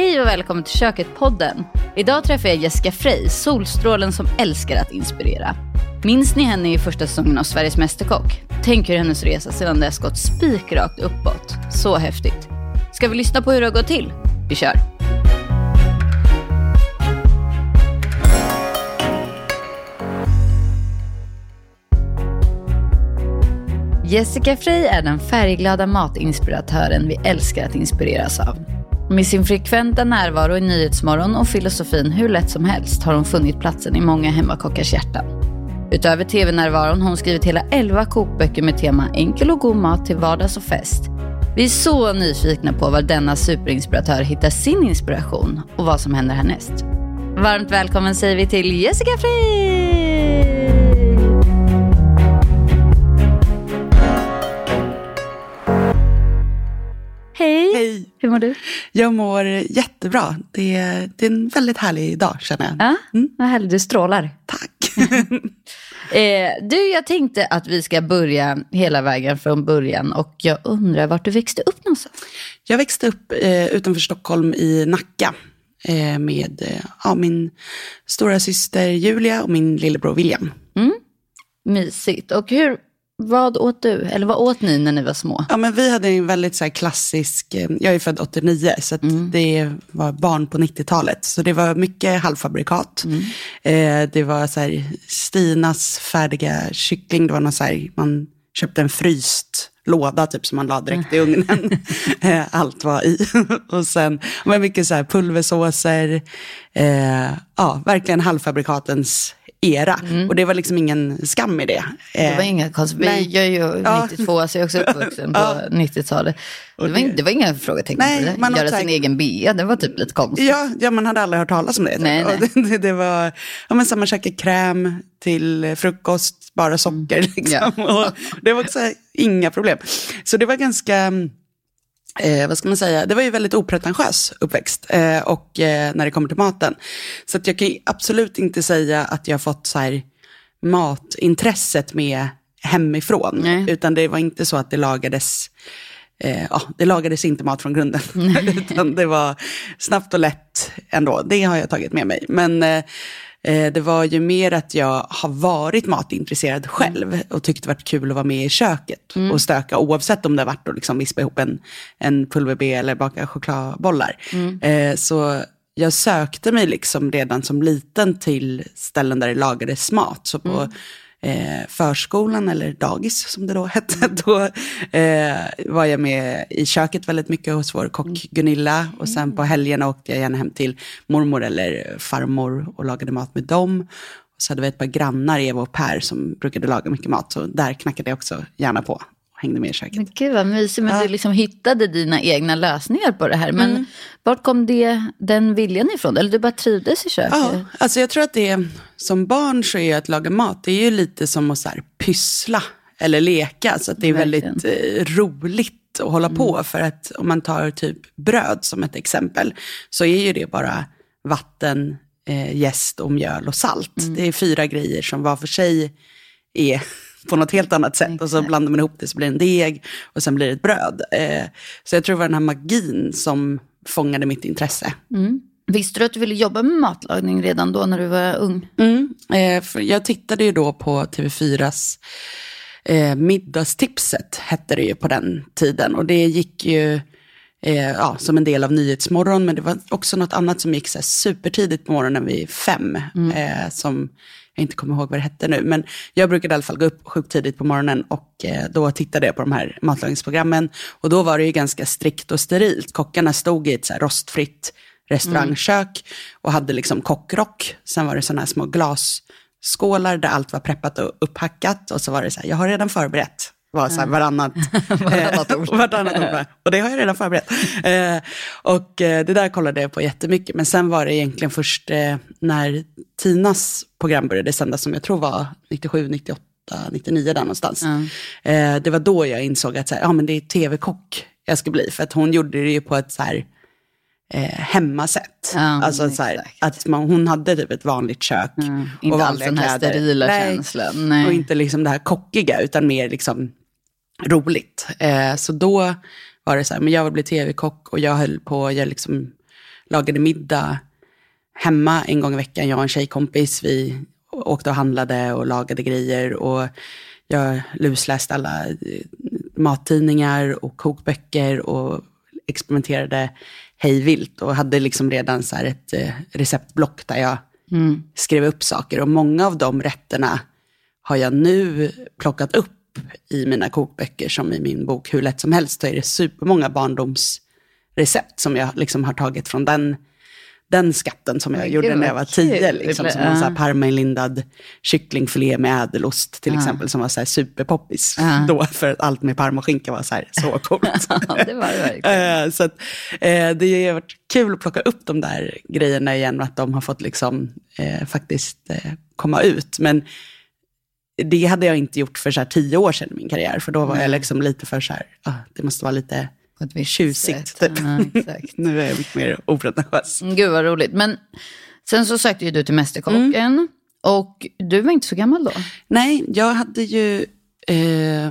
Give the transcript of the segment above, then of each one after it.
Hej och välkommen till Köket-podden. Idag träffar jag Jessica Frey, solstrålen som älskar att inspirera. Minns ni henne i första säsongen av Sveriges Mästerkock? Tänk hur hennes resa sedan dess gått spikrakt uppåt. Så häftigt. Ska vi lyssna på hur det har gått till? Vi kör. Jessica Frey är den färgglada matinspiratören vi älskar att inspireras av. Med sin frekventa närvaro i Nyhetsmorgon och filosofin hur lätt som helst har hon funnit platsen i många hemmakockars hjärtan. Utöver tv-närvaron har hon skrivit hela 11 kokböcker med tema enkel och god mat till vardags och fest. Vi är så nyfikna på var denna superinspiratör hittar sin inspiration och vad som händer härnäst. Varmt välkommen säger vi till Jessica Frey! Hej. Hej! Hur mår du? Jag mår jättebra. Det är, det är en väldigt härlig dag känner jag. Ja, vad härligt. Du strålar. Tack! Eh, du, jag tänkte att vi ska börja hela vägen från början och jag undrar vart du växte upp någonstans? jag växte upp eh, utanför Stockholm i Nacka eh, med eh, ja, min stora syster Julia och min lillebror William. Mysigt. Och hur, vad åt du? Eller vad åt ni när ni var små? Ja, men vi hade en väldigt så klassisk, eh, jag är född 89, så att det var barn på 90-talet. Så det var mycket halvfabrikat. Eh, det var så här, Stinas färdiga kyckling, det var någon så här, man köpte en fryst låda typ som man la direkt i ugnen. Eh, Allt var i. och sen men mycket så här pulversåser. Eh, ja, verkligen halvfabrikatens era. Och det var liksom ingen skam i det. Det var Eh, inga konstigt. nej. Jag är ju Ja. 92, så jag är också uppvuxen på Ja. 90-talet. Det var, in- det var inga frågetecken Nej, på det. man Göra så sin egen bea, det var typ lite konstigt. Ja, ja, man hade aldrig hört talas om det. Nej, nej. Det, det var, ja men samma käka kräm till frukost, bara socker liksom. Och det var också inga problem. Så det var ganska, eh, vad ska man säga, det var ju väldigt opretentiös uppväxt. Eh, och eh, när det kommer till maten. Så att jag kan absolut inte säga att jag har fått så här matintresset med hemifrån. Nej. Utan det var inte så att det lagades Eh, ja, det lagades inte mat från grunden, utan det var snabbt och lätt ändå. Det har jag tagit med mig. Men eh, det var ju mer att jag har varit matintresserad själv och tyckt det varit kul att vara med i köket och stöka, oavsett om det har varit att liksom vispa ihop en, en pulver-B eller baka chokladbollar. Eh, så jag sökte mig liksom redan som liten till ställen där det lagades mat. Så på eh, förskolan, eller dagis som det då hette, då eh, var jag med i köket väldigt mycket hos vår kock Gunilla. Och sen på helgerna åkte jag gärna hem till mormor eller farmor och lagade mat med dem. Och så hade vi ett par grannar, Eva och Per, som brukade laga mycket mat. Så där knackade jag också gärna på hängde med i köket. Men gud vad mysigt, men Ja. du liksom hittade dina egna lösningar på det här. Men Mm. vart kom det, den viljan ifrån? Eller du bara trivdes i köket? Ja, alltså jag tror att det som barn så är att laga mat, det är ju lite som att så här, pyssla eller leka. Så att det är Verkligen. väldigt eh, roligt att hålla på. För att om man tar typ bröd som ett exempel, så är ju det bara vatten, eh, jäst och mjöl och salt. Det är fyra grejer som var för sig är på något helt annat sätt. Och så Exakt. blandar man ihop det så blir det en deg och sen blir det ett bröd. Eh, så jag tror det var den här magin som fångade mitt intresse. Visste du att du ville jobba med matlagning redan då när du var ung? Mm, eh, jag tittade ju då på TV4s eh, Middagstipset, hette det ju på den tiden. Och det gick ju eh, ja, som en del av Nyhetsmorgon, men det var också något annat som gick så supertidigt på morgonen vid fem. Eh, som jag inte kommer ihåg vad det hette nu, men jag brukade i alla fall gå upp sjukt tidigt på morgonen och eh, då tittade jag på de här matlagningsprogrammen. Och då var det ju ganska strikt och sterilt. Kockarna stod i ett så rostfritt restaurangkök och hade liksom kockrock. Sen var det sådana här små glasskålar där allt var preppat och upphackat. Och så var det så här, jag har redan förberett. Var så här varannat, Varannat ord. eh, varannat ord. Och det har jag redan förberett. Eh, och eh, det där kollade jag på jättemycket. Men sen var det egentligen först när Tinas program började sändas, som jag tror var 97, 98, 99 där någonstans. Eh, det var då jag insåg att så här, ja, men det är tv-kock jag ska bli. För att hon gjorde det ju på ett så här, eh, hemmasätt. Ja, alltså så här, att man, hon hade typ ett vanligt kök. Inte och alls den här kläder. sterila Nej. känslan. Nej. Och inte liksom det här kockiga, utan mer liksom roligt. Eh, så då var det så här, men jag vill bli tv-kock och jag höll på, jag liksom lagade middag hemma en gång i veckan, jag och en tjejkompis. Vi åkte och handlade och lagade grejer. Och jag lusläste alla eh, mattidningar och kokböcker och experimenterade hejvilt och hade liksom redan så ett eh, receptblock där jag mm. skrev upp saker. Och många av de rätterna har jag nu plockat upp i mina kokböcker, som i min bok Hur lätt som helst, så är det supermånga barndomsrecept som jag liksom har tagit från den den skatten som jag Men gjorde när jag var tio. Liksom, som en parmainlindad kycklingfilé med ädelost till uh. exempel, som var så här superpoppis uh. då, för att allt med parmaskinka var så, här, så coolt. det var det verkligen. uh, så att, uh, det har varit kul att plocka upp de där grejerna igen och att de har fått liksom, uh, faktiskt uh, komma ut. Men det hade jag inte gjort för så här tio år sedan i min karriär, för då var mm. jag liksom lite för så här, ah, det måste vara lite tjusigt. Typ. Ja, nu är jag mycket mer opretentiös. Mm, gud vad roligt. Men sen så sökte ju du till Mästerkocken. Mm. Och du var inte så gammal då? Nej, jag hade ju eh,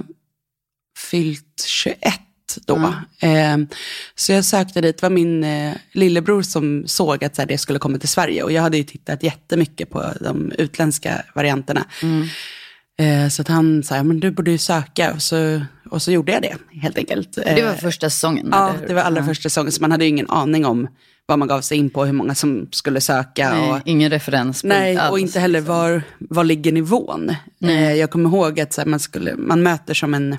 fyllt 21 då. Mm. Eh, så jag sökte dit, det var min eh, lillebror som såg att så här, det skulle komma till Sverige. Och jag hade ju tittat jättemycket på de utländska varianterna. Mm. Eh, så att han sa, men du borde ju söka. Och så, och så gjorde jag det helt enkelt. Det var eh, första säsongen? Ja, det var allra första säsongen. Så man hade ju ingen aning om vad man gav sig in på, hur många som skulle söka. Nej, och, ingen referens. Nej, och inte heller liksom. var, var ligger nivån. Eh, jag kommer ihåg att man, skulle, man möter som en,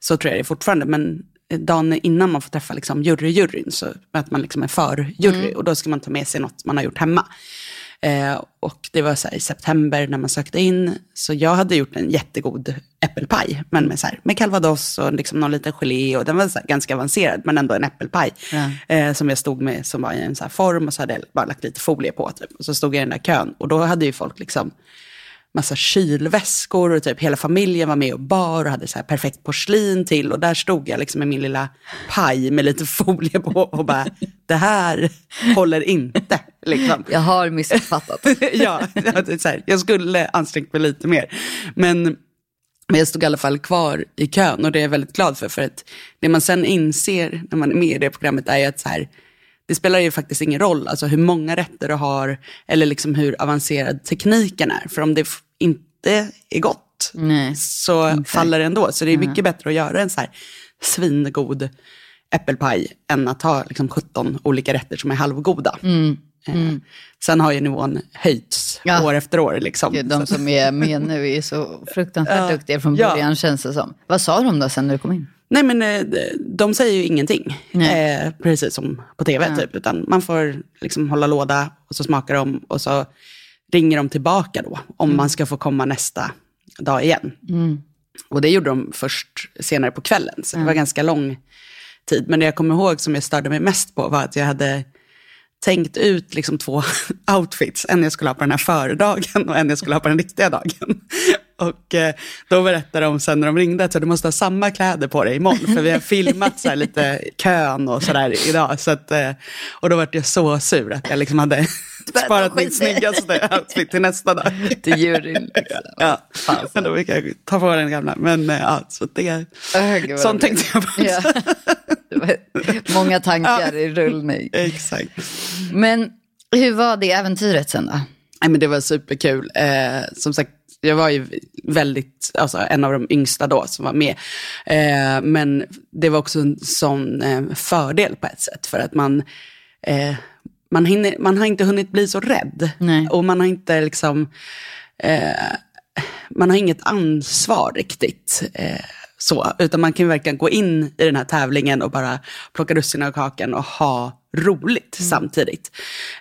så tror jag det är fortfarande, men dagen innan man får träffa liksom, juryjuryn så möter man liksom en förjury mm. och då ska man ta med sig något man har gjort hemma. Eh, och det var så i september när man sökte in. Så jag hade gjort en jättegod äppelpaj. Men med, så här, med calvados och liksom någon liten gelé. Och den var så ganska avancerad, men ändå en äppelpaj. Ja. Eh, som jag stod med, som var i en så form. Och så hade jag bara lagt lite folie på. Typ. Och så stod jag i den där kön. Och då hade ju folk liksom massa kylväskor och typ hela familjen var med och bar och hade så perfekt porslin till. Och där stod jag liksom med min lilla paj med lite folie på och bara, det här håller inte. Liksom. Jag har missuppfattat. ja, så här, jag skulle ansträngt mig lite mer. Men, men jag stod i alla fall kvar i kön och det är jag väldigt glad för. För att det man sen inser när man är med i det programmet är att så här, det spelar ju faktiskt ingen roll alltså hur många rätter du har eller liksom hur avancerad tekniken är. För om det inte är gott Nej, så okay. faller det ändå. Så det är mycket bättre att göra en så här svingod äppelpaj än att ha liksom 17 olika rätter som är halvgoda. Mm. Eh, mm. Sen har ju nivån höjts ja. år efter år. Liksom. Gud, de som är med nu är så fruktansvärt ja. duktiga från början ja. känns det som. Vad sa de då sen när du kom in? Nej men eh, de säger ju ingenting, eh, precis som på tv ja. typ. Utan man får liksom hålla låda och så smakar de och så ringer de tillbaka då om mm. man ska få komma nästa dag igen. Mm. Och det gjorde de först senare på kvällen, så det var ganska lång tid. Men det jag kommer ihåg som jag störde mig mest på var att jag hade tänkt ut liksom två outfits. En jag skulle ha på den här fördagen och en jag skulle ha på den riktiga dagen. Och eh, då berättade de sen när de ringde att du måste ha samma kläder på dig imorgon. För vi har filmat så lite kön och sådär idag. Så att, eh, och då var jag så sur att jag liksom hade sparat min snyggaste outfit till nästa dag. Till juryn. Liksom. Ja, men då fick jag ta på den gamla. Men eh, ja, så det, oh, sånt tänkte jag på. Ja. Många tankar ja. i rullning. Exakt. Men hur var det äventyret sen då? Nej, men det var superkul. Eh, som sagt, jag var ju väldigt, alltså en av de yngsta då som var med. Eh, men det var också en sån eh, fördel på ett sätt. För att man, eh, man, hinner, man har inte hunnit bli så rädd. Nej. Och man har inte liksom, eh, man har inget ansvar riktigt. Eh, så, utan man kan verkligen gå in i den här tävlingen och bara plocka russinen av kakan och ha roligt mm. samtidigt.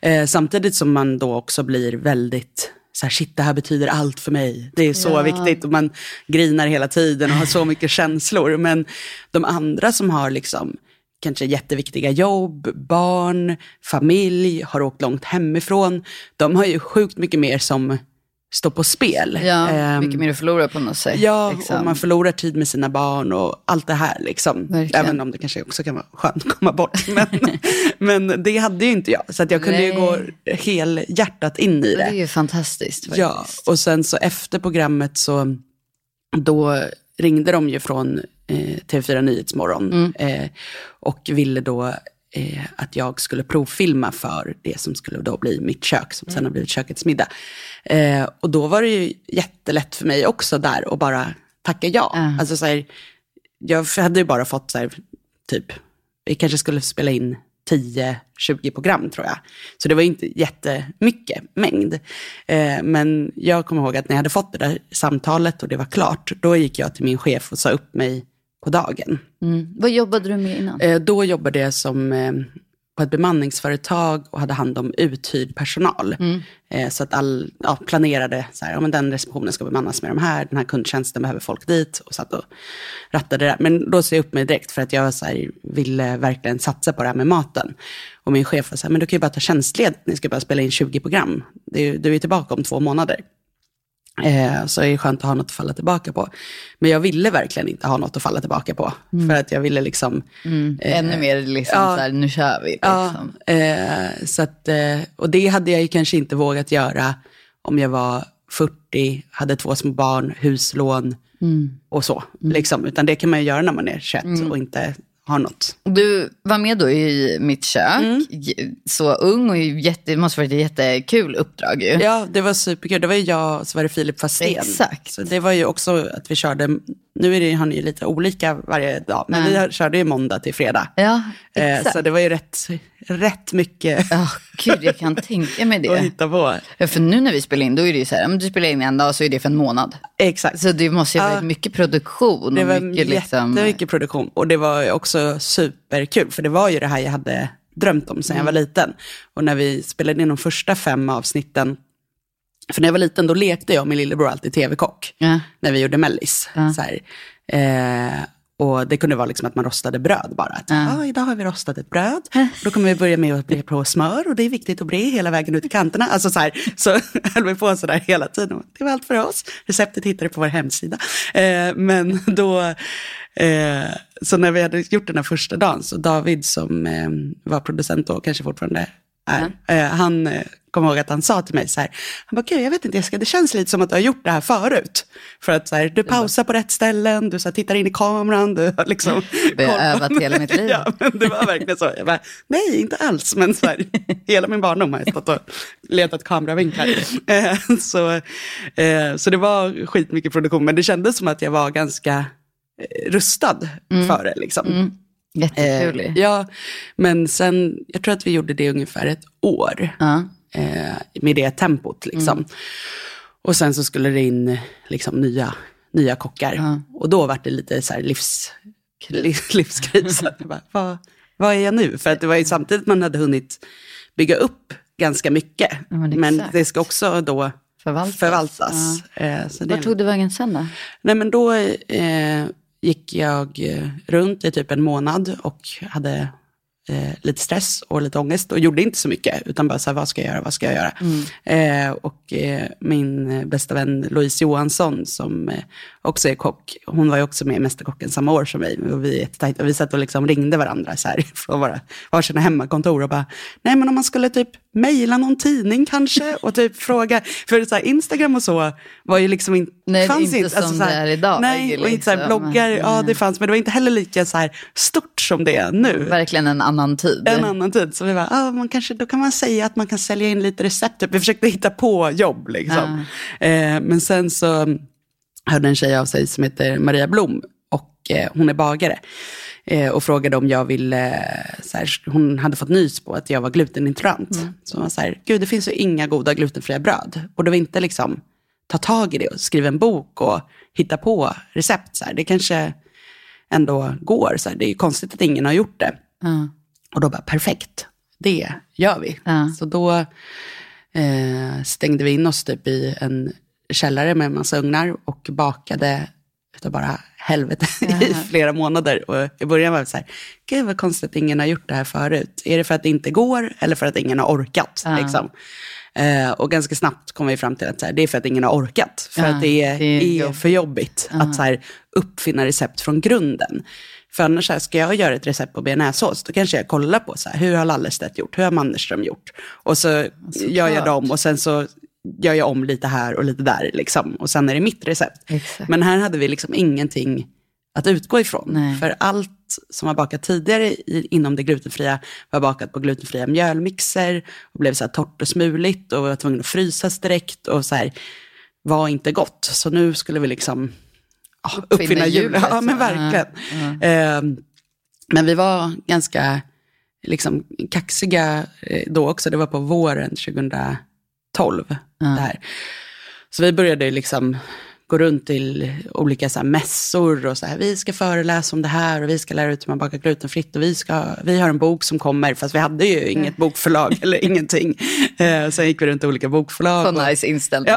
Eh, samtidigt som man då också blir väldigt så här, shit det här betyder allt för mig. Det är så ja. viktigt och man grinar hela tiden och har så mycket känslor. Men de andra som har liksom kanske jätteviktiga jobb, barn, familj, har åkt långt hemifrån. De har ju sjukt mycket mer som står på spel. Ja, um, mycket mer att förlora på något sätt. Ja, liksom. och man förlorar tid med sina barn och allt det här. Liksom. Även om det kanske också kan vara skönt att komma bort. Men, men det hade ju inte jag. Så att jag kunde Nej. ju gå helhjärtat in i det. Det är ju fantastiskt. Faktiskt. Ja, och sen så efter programmet så då ringde de ju från eh, TV4 Nyhetsmorgon mm. eh, och ville då eh, att jag skulle provfilma för det som skulle då bli mitt kök, som sen har blivit kökets middag. Och då var det ju jättelätt för mig också där att bara tacka ja. Ja. Alltså så här, jag hade ju bara fått så här, typ, vi kanske skulle spela in 10-20 program tror jag. Så det var inte jättemycket mängd. Eh, men jag kommer ihåg att när jag hade fått det där samtalet och det var klart, då gick jag till min chef och sa upp mig på dagen. Mm. Vad jobbade du med innan? Eh, då jobbade jag som eh, på ett bemanningsföretag och hade hand om uthyrd personal. Eh, så att all, ja, planerade, så här, ja, men den receptionen ska bemannas med de här, den här kundtjänsten behöver folk dit och satt och rattade det där. Men då sa jag upp mig direkt för att jag så här, ville verkligen satsa på det här med maten. Och min chef var så här, men du kan ju bara ta tjänstledigt, ni ska bara spela in 20 program. Ju- du är tillbaka om två månader. Eh, så är det skönt att ha något att falla tillbaka på. Men jag ville verkligen inte ha något att falla tillbaka på. För att jag ville liksom... eh, Ännu mer liksom ja. så här, nu kör vi. Liksom. Ja, eh, så att, eh, och det hade jag ju kanske inte vågat göra om jag var 40, hade två små barn, huslån och så. Liksom. Utan det kan man ju göra när man är 21 och inte har något. Du var med då i mitt kök, Mm. Så ung och jätte, det måste varit ett jättekul uppdrag ju. Ja, det var superkul. Det var ju jag och så var det Filip Fastén. Exakt. Så det var ju också att vi körde, nu är det, har ni ju lite olika varje dag, men vi körde ju måndag till fredag. Ja, Eh, exakt. så det var ju rätt, rätt mycket Ja, gud jag kan tänka mig det. hitta på. Ja, för nu när vi spelar in, då är det ju så här, om du spelar in en dag så är det för en månad. Exakt. Så det måste ju ha Ja. varit mycket produktion Det och var mycket liksom... jättemycket produktion och det var också superkul för det var ju det här jag hade drömt om sedan jag var Mm. liten. Och när vi spelade in de första fem avsnitten, för när jag var liten då lekte jag och min lillebror alltid tv-kock. Ja. När vi gjorde mellis. Så här. Eh, och det kunde vara liksom att man rostade bröd bara. Att, ah, idag har vi rostat ett bröd. Då kommer vi börja med att bre på smör och det är viktigt att bre hela vägen ut i kanterna. Alltså så här, så höll vi på sådär hela tiden. Det var allt för oss. Receptet hittar du på vår hemsida. Eh, men då, eh, så när vi hade gjort den här första dagen, så David som eh, var producent då, kanske fortfarande är, eh, han eh, kommer ihåg att han sa till mig så här, han bara, gud jag vet inte Jessica, det känns lite som att du har gjort det här förut. För att så här, du pausar på rätt ställen, du så här, tittar in i kameran, du har liksom Vi har koll på- övat hela mitt liv. ja, men det var verkligen så. Jag bara, nej, inte alls, men så här, hela min barndom har jag stått och letat kameravinklar. Eh, så, så det var skitmycket produktion, men det kändes som att jag var ganska rustad för det. Liksom. Jättekul Eh, ja, men sen, jag tror att vi gjorde det ungefär ett år. Ja. Eh, med det tempot liksom. Och sen så skulle det in liksom nya, nya kockar. Och då var det lite så här livs, livs, livskris. Bara, vad, vad är jag nu? För att det var ju samtidigt man hade hunnit bygga upp ganska mycket. Ja, men men det ska också då Förvaltas. förvaltas. Eh, så det, Vart tog du vägen sen då? Nej men då eh, gick jag eh, runt i typ en månad och hade eh, lite stress och lite ångest och gjorde inte så mycket utan bara så här, vad ska jag göra, vad ska jag göra? Eh, och eh, min eh, bästa vän Louise Johansson som eh, också är kock, hon var ju också med i Mästerkocken samma år som mig och vi, och vi satt och liksom ringde varandra så här från våra varsina hemmakontor och bara, nej men om man skulle typ mejla någon tidning kanske och typ fråga, för så här, Instagram och så var ju liksom inte, Nej, fanns inte inte. som så här, det är idag, Nej, och inte så här liksom. bloggar, ja det fanns, men det var inte heller lika så här stort som det är nu. Verkligen en annan tid. En annan tid. Så vi bara, ah, man kanske, då kan man säga att man kan sälja in lite recept. Typ. Vi försökte hitta på jobb liksom. Eh, men sen så hörde en tjej av sig som heter Maria Blom och eh, hon är bagare. Eh, och frågade om jag ville, eh, så här, hon hade fått nys på att jag var glutenintolerant. Så hon var så här, gud det finns ju inga goda glutenfria bröd. Och det var inte liksom ta tag i det och skriva en bok och hitta på recept. Så här. Det kanske ändå går. Så här. Det är ju konstigt att ingen har gjort det. Ja. Och då bara, perfekt, det gör vi. Ja. Så då eh, stängde vi in oss typ i en källare med en massa ugnar och bakade utav bara helvete i flera månader. Och i början var det så här, gud vad konstigt att ingen har gjort det här förut. Är det för att det inte går eller för att ingen har orkat? Ja. Liksom. Eh, och ganska snabbt kom vi fram till att så här, det är för att ingen har orkat. För Ja, att det är, det är jobbigt. för jobbigt att så här, uppfinna recept från grunden. För annars så här, ska jag göra ett recept på bearnaisesås, då kanske jag kollar på så här, hur har Lallestedt gjort, hur har Mannerström gjort? Och så gör jag dem och sen så gör jag om lite här och lite där liksom. Och sen är det mitt recept. Exakt. Men här hade vi liksom ingenting att utgå ifrån. Nej. För allt som var bakat tidigare i, inom det glutenfria var bakat på glutenfria mjölmixer och blev så här torrt och smuligt och var tvungen att frysas direkt och så här var inte gott. Så nu skulle vi liksom ja, Uppfinna uppfinna hjulet. Ja, men verkligen. Eh, men vi var ganska liksom, kaxiga eh, då också. Det var på våren 2012. Det här. Så vi började liksom gå runt till olika så mässor och så här, vi ska föreläsa om det här och vi ska lära ut hur man bakar glutenfritt och vi, ska, vi har en bok som kommer, fast vi hade ju inget bokförlag eller ingenting. Eh, sen gick vi runt till olika bokförlag. Så och- nice inställning.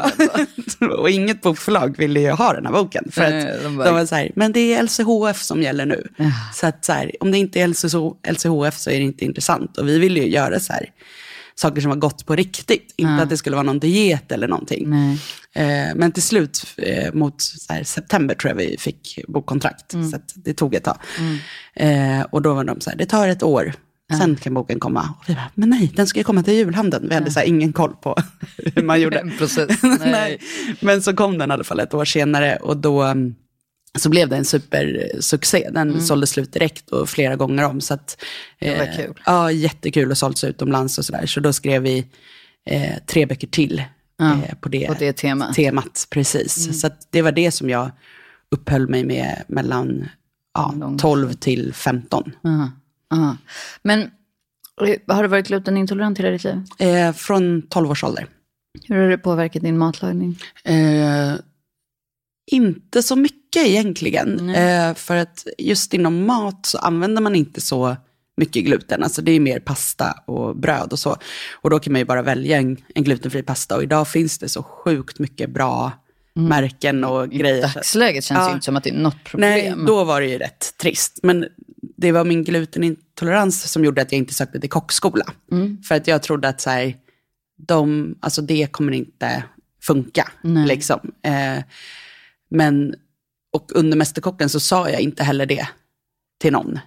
Ja. och inget bokförlag ville ju ha den här boken. För att Nej, de de, bara- var så här, men det är LCHF som gäller nu. Så att så här, om det inte är LCHF så är det inte intressant. Och vi ville ju göra så här, saker som var gott på riktigt. Inte att det skulle vara någon diet eller någonting. Eh, men till slut, eh, mot så här, september tror jag vi fick bokkontrakt. Så att det tog ett tag. Eh, och då var de så här, det tar ett år. Sen kan boken komma. Och vi bara, men nej, den ska ju komma till julhandeln. Vi hade så ingen koll på hur man gjorde. Process. Nej. Nej. Men så kom den i alla fall ett år senare och då mm, så blev det en supersuccé. Den sålde slut direkt och flera gånger om. Så att, Mm. Det var eh, kul. Ja, jättekul och sålts utomlands och sådär. Så då skrev vi eh, tre böcker till eh, på det, på det temat. temat. Precis. Så att det var det som jag uppehöll mig med mellan ja, Lång- 12 till 15. Aha, aha. Men eh, har du varit glutenintolerant hela ditt liv? Eh, från 12 års ålder. Hur har det påverkat din matlagning? Eh, inte så mycket egentligen. Eh, för att just inom mat så använder man inte så mycket gluten. Alltså det är mer pasta och bröd och så. Och då kan man ju bara välja en, en glutenfri pasta. Och idag finns det så sjukt mycket bra märken och I grejer. Så- dagsläget känns det Ja. inte som att det är något problem. Nej, då var det ju rätt trist. Men det var min glutenintolerans som gjorde att jag inte sökte till kockskola. För att jag trodde att så här, de, alltså det kommer inte funka. Liksom. Eh, men, och under Mästerkocken så sa jag inte heller det till någon.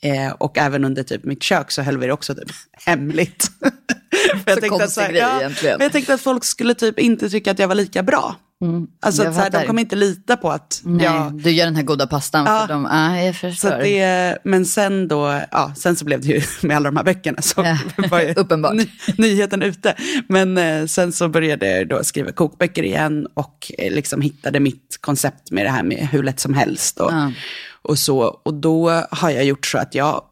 Eh, och även under typ mitt kök så höll vi det också typ hemligt. Jag Så tänkte att här, grej ja, egentligen. men Jag tänkte att folk skulle typ inte tycka att jag var lika bra. Alltså jag att så här, de kommer inte lita på att Nej, jag du gör den här goda pastan Ja. för dem. Ah, jag så förstår. att det, men sen då, ja, sen så blev det ju med alla de här böckerna så Ja, var ju uppenbart. ny, nyheten ute. Men eh, sen så började jag då skriva kokböcker igen och eh, liksom hittade mitt koncept med det här med hur lätt som helst och, Ja. och så. Och då har jag gjort så att jag,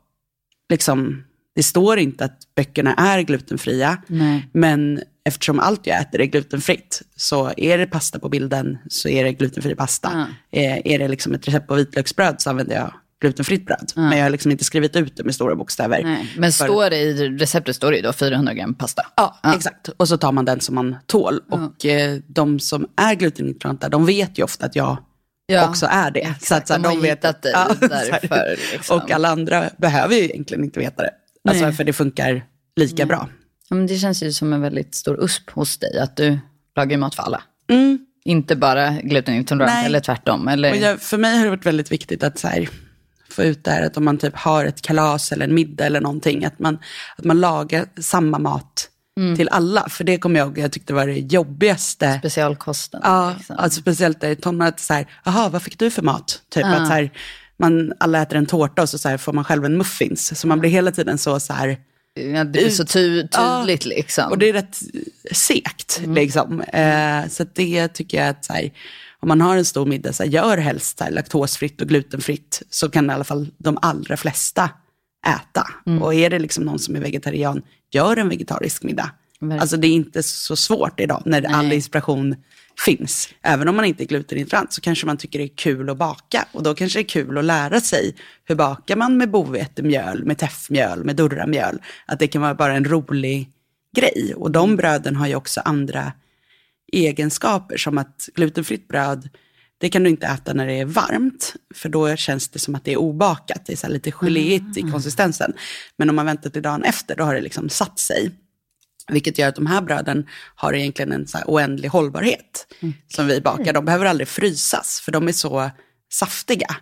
liksom, det står inte att böckerna är glutenfria, Nej. men eftersom allt jag äter är glutenfritt, så är det pasta på bilden så är det glutenfri pasta. Eh, är det liksom ett recept på vitlöksbröd så använder jag glutenfritt bröd. Men jag har liksom inte skrivit ut det med stora bokstäver. Nej. Men För- står det i receptet står det ju då 400 gram pasta. Ja, exakt. Och så tar man den som man tål. Och eh, de som är glutenintoleranta, de vet ju ofta att jag Ja, också är det. exakt. Så att, så här, De de vet så här, därför, liksom. Och alla andra behöver ju egentligen inte veta det. Alltså, för det funkar lika bra. Ja, men det känns ju som en väldigt stor USP hos dig, att du lagar mat för alla. Mm. Inte bara glutenintolerant, eller tvärtom. Eller... Och jag, för mig har det varit väldigt viktigt att så här, få ut det här att om man typ har ett kalas eller en middag eller någonting, att man, att man lagar samma mat Mm. till alla. För det kommer jag ihåg, jag tyckte var det jobbigaste. Specialkosten. Ja, liksom. alltså speciellt där i tonåren, att så här, jaha, vad fick du för mat? Typ att så här, man, alla äter en tårta och så, så här, får man själv en muffins. Så man blir hela tiden så, så här, Ja, det blir så ty- Ja. tydligt liksom. och det är rätt segt liksom. Eh, så det tycker jag att så här, om man har en stor middag, så här, gör helst så här, laktosfritt och glutenfritt. Så kan i alla fall de allra flesta äta. Och är det liksom någon som är vegetarian, gör en vegetarisk middag. Verkligen. Alltså det är inte så svårt idag när all inspiration finns. Även om man inte är glutenintolerant så kanske man tycker det är kul att baka. Och då kanske det är kul att lära sig hur bakar man med bovetemjöl, med teffmjöl, med durramjöl. Att det kan vara bara en rolig grej. Och de bröden har ju också andra egenskaper som att glutenfritt bröd, det kan du inte äta när det är varmt, för då känns det som att det är obakat. Det är lite geléigt i konsistensen. Men om man väntar till dagen efter, då har det liksom satt sig. Vilket gör att de här bröden har egentligen en så oändlig hållbarhet som vi bakar. De behöver aldrig frysas, för de är så saftiga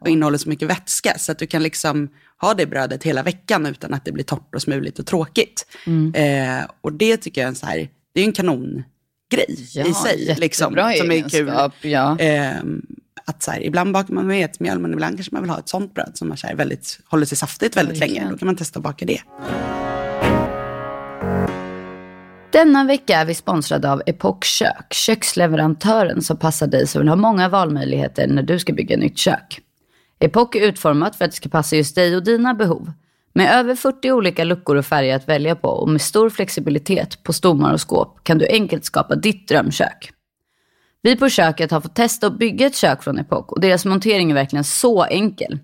och innehåller så mycket vätska. Så att du kan liksom ha det brödet hela veckan utan att det blir torrt och smuligt och tråkigt. Eh, och det tycker jag är en, så här, det är en kanongrej Ja, i sig. Liksom, som är kul. ja. Ehm, att så här, ibland bakar man med vetemjöl, men ibland kanske man vill ha ett sånt bröd som man så här, väldigt, håller sig saftigt väldigt Verkligen. länge. Då kan man testa att baka det. Denna vecka är vi sponsrade av Epoch Kök, köksleverantören som passar dig som vill ha många valmöjligheter när du ska bygga nytt kök. Epoch är utformat för att det ska passa just dig och dina behov. Med över 40 olika luckor och färger att välja på och med stor flexibilitet på stommar och skåp kan du enkelt skapa ditt drömkök. Vi på köket har fått testa att bygga ett kök från Epoch och deras montering är verkligen så enkel.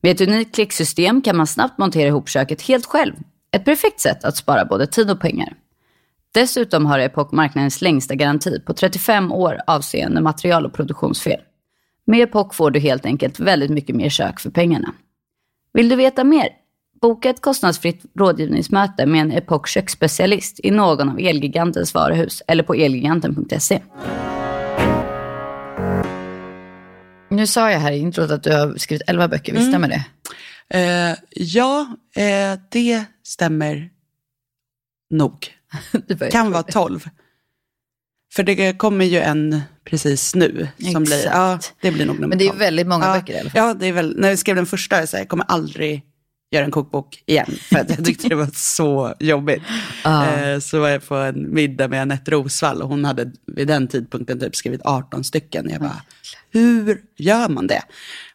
Med ett unikt klicksystem kan man snabbt montera ihop köket helt själv. Ett perfekt sätt att spara både tid och pengar. Dessutom har Epoch marknadens längsta garanti på 35 år avseende material och produktionsfel. Med Epoch får du helt enkelt väldigt mycket mer kök för pengarna. Vill du veta mer? Boka ett kostnadsfritt rådgivningsmöte med en Epoch köksspecialist i någon av Elgigantens varuhus eller på elgiganten.se. Nu sa jag här i introt att du har skrivit 11 böcker, visst stämmer det? Eh, ja, eh, det stämmer nog. Börjar- Kan vara 12. För det kommer ju en precis nu. Som blir, Exakt. ja, det blir nog nummer Men det är 12. väldigt många ja, böcker i alla fall. Ja, det är väl, när jag skrev den första, jag, sa, jag kommer aldrig göra en kokbok igen. För att jag tyckte det var så jobbigt. Ja. Eh, så var jag på en middag med Anette Rosvall och hon hade vid den tidpunkten typ skrivit 18 stycken. Jag bara, hur gör man det?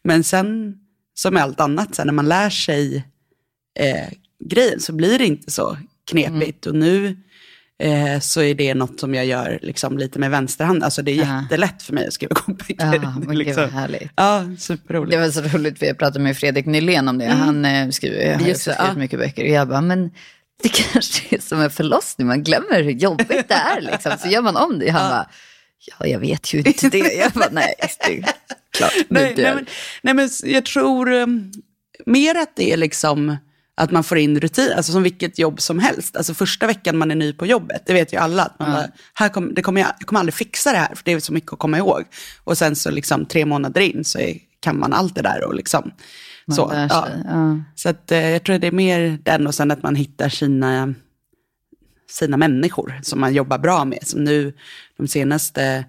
Men sen, som med allt annat, så här, när man lär sig eh, grejen så blir det inte så knepigt. Mm. Och nu eh, så är det något som jag gör liksom, lite med vänsterhand. Alltså det är Ja. jättelätt för mig att skriva kokböcker. Ja, men gud liksom- vad härligt. Ja, superroligt. Det var så roligt, för jag pratade med Fredrik Nylén om det. Han eh, skriver, har Mm. Just skrivit ja. mycket böcker. Och jag bara, men det kanske är som en förlossning, man glömmer hur jobbigt det är. Liksom. Så gör man om det. Han bara, ja jag vet ju inte det. Jag bara, nej, det är klart. nej, nej, men, nej, men jag tror um, mer att det är liksom att man får in rutin, alltså som vilket jobb som helst. Alltså första veckan man är ny på jobbet, det vet ju alla. Att man bara, här kom, det kommer jag, jag kommer aldrig fixa det här, för det är så mycket att komma ihåg. Och sen så liksom tre månader in så är, kan man allt det där och liksom. Man så, ja. Ja. så att, eh, jag tror det är mer den och sen att man hittar sina, sina människor som man jobbar bra med. Som nu de senaste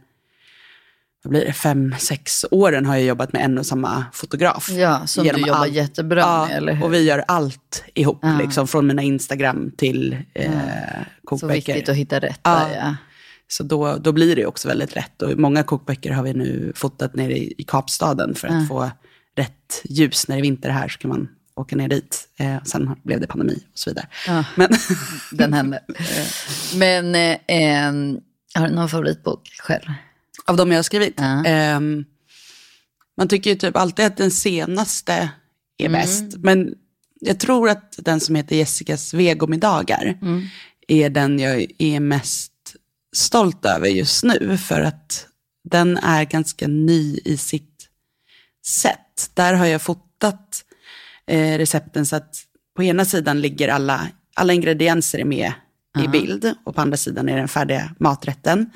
vad blir det, fem, sex åren har jag jobbat med en och samma fotograf. Ja, som du jobbar allt. jättebra ja, med, eller hur? Och vi gör allt ihop, Ja. liksom, från mina Instagram till eh, Så kokböcker. viktigt att hitta rätt där, ja. Så då, då blir det också väldigt lätt. Och många kokböcker har vi nu fotat nere i, i Kapstaden för att få rätt ljus. När det är vinter här så kan man åka ner dit. Eh, sen blev det pandemi och så vidare. Men, Den hände. Men eh, em, har du någon favoritbok själv? Av de jag har skrivit. Ja. ehm, man tycker ju typ alltid att den senaste är Mm. bäst. Men jag tror att den som heter Jessicas vegomiddagar Mm. är den jag är mest stolt över just nu. För att den är ganska ny i sitt sätt. Där har jag fotat eh, recepten så att på ena sidan ligger alla, alla ingredienser är med i bild och på andra sidan är den färdiga maträtten.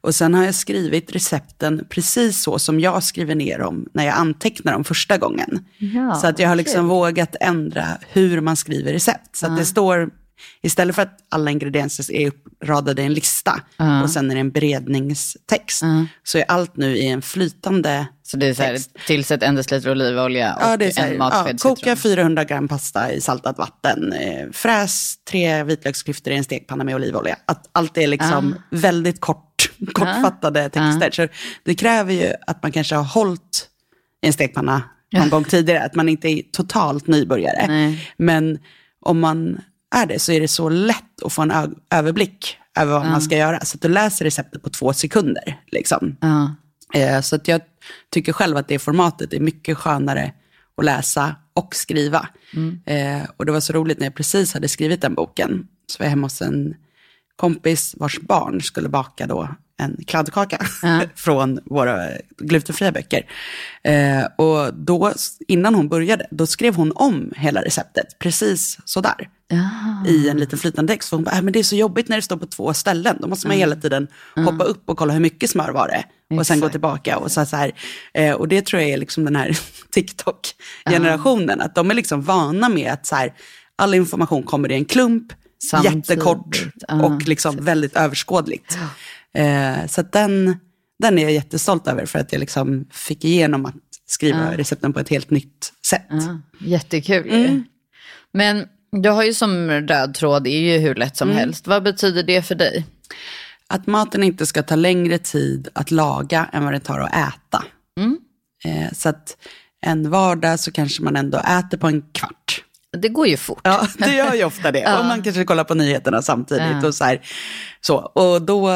Och sen har jag skrivit recepten precis så som jag skriver ner dem när jag antecknar dem första gången. Ja, så att jag har liksom vågat ändra hur man skriver recept. Så att det står, istället för att alla ingredienser är uppradade i en lista och sen är det en beredningstext, så är allt nu i en flytande Så det är så här, tillsätt en deciliter olivolja och Ja, det är så här, en ja, matsked koka citron. 400 gram pasta i saltat vatten. Eh, fräs tre vitlöksklyftor i en stekpanna med olivolja. Att allt är liksom Ah. väldigt kort, kortfattade texter. Så det kräver ju att man kanske har hållit i en stekpanna någon gång tidigare. Att man inte är totalt nybörjare. Nej. Men om man är det så är det så lätt att få en överblick över vad man ska göra. Så att du läser receptet på två sekunder. Liksom. Eh, Så att jag tycker själv att det formatet är mycket skönare att läsa och skriva. Eh, och det var så roligt när jag precis hade skrivit den boken. Så var jag hemma hos en kompis vars barn skulle baka då en kladdkaka från våra glutenfria böcker. Eh, och då, innan hon började, då skrev hon om hela receptet, precis sådär. I en liten flytande text. För hon bara, äh, men det är så jobbigt när det står på två ställen. Då måste man hela tiden hoppa upp och kolla hur mycket smör var det. Och sen gå Exakt. tillbaka. Och, så, så här, eh, och det tror jag är liksom den här TikTok-generationen. Att de är liksom vana med att så här, all information kommer i en klump, Samtidigt. jättekort och liksom väldigt överskådligt. Eh, så den, den är jag jättestolt över för att jag liksom fick igenom att skriva Ja. recepten på ett helt nytt sätt. Ja, jättekul. Mm. Men du har ju som röd tråd, det är ju hur lätt som Mm. helst. Vad betyder det för dig? Att maten inte ska ta längre tid att laga än vad det tar att äta. Mm. Eh, så att en vardag så kanske man ändå äter på en kvart. Det går ju fort. Ja, det gör ju ofta det. Ja. Och man kanske kollar på nyheterna samtidigt. Ja. Och, så här, så. och då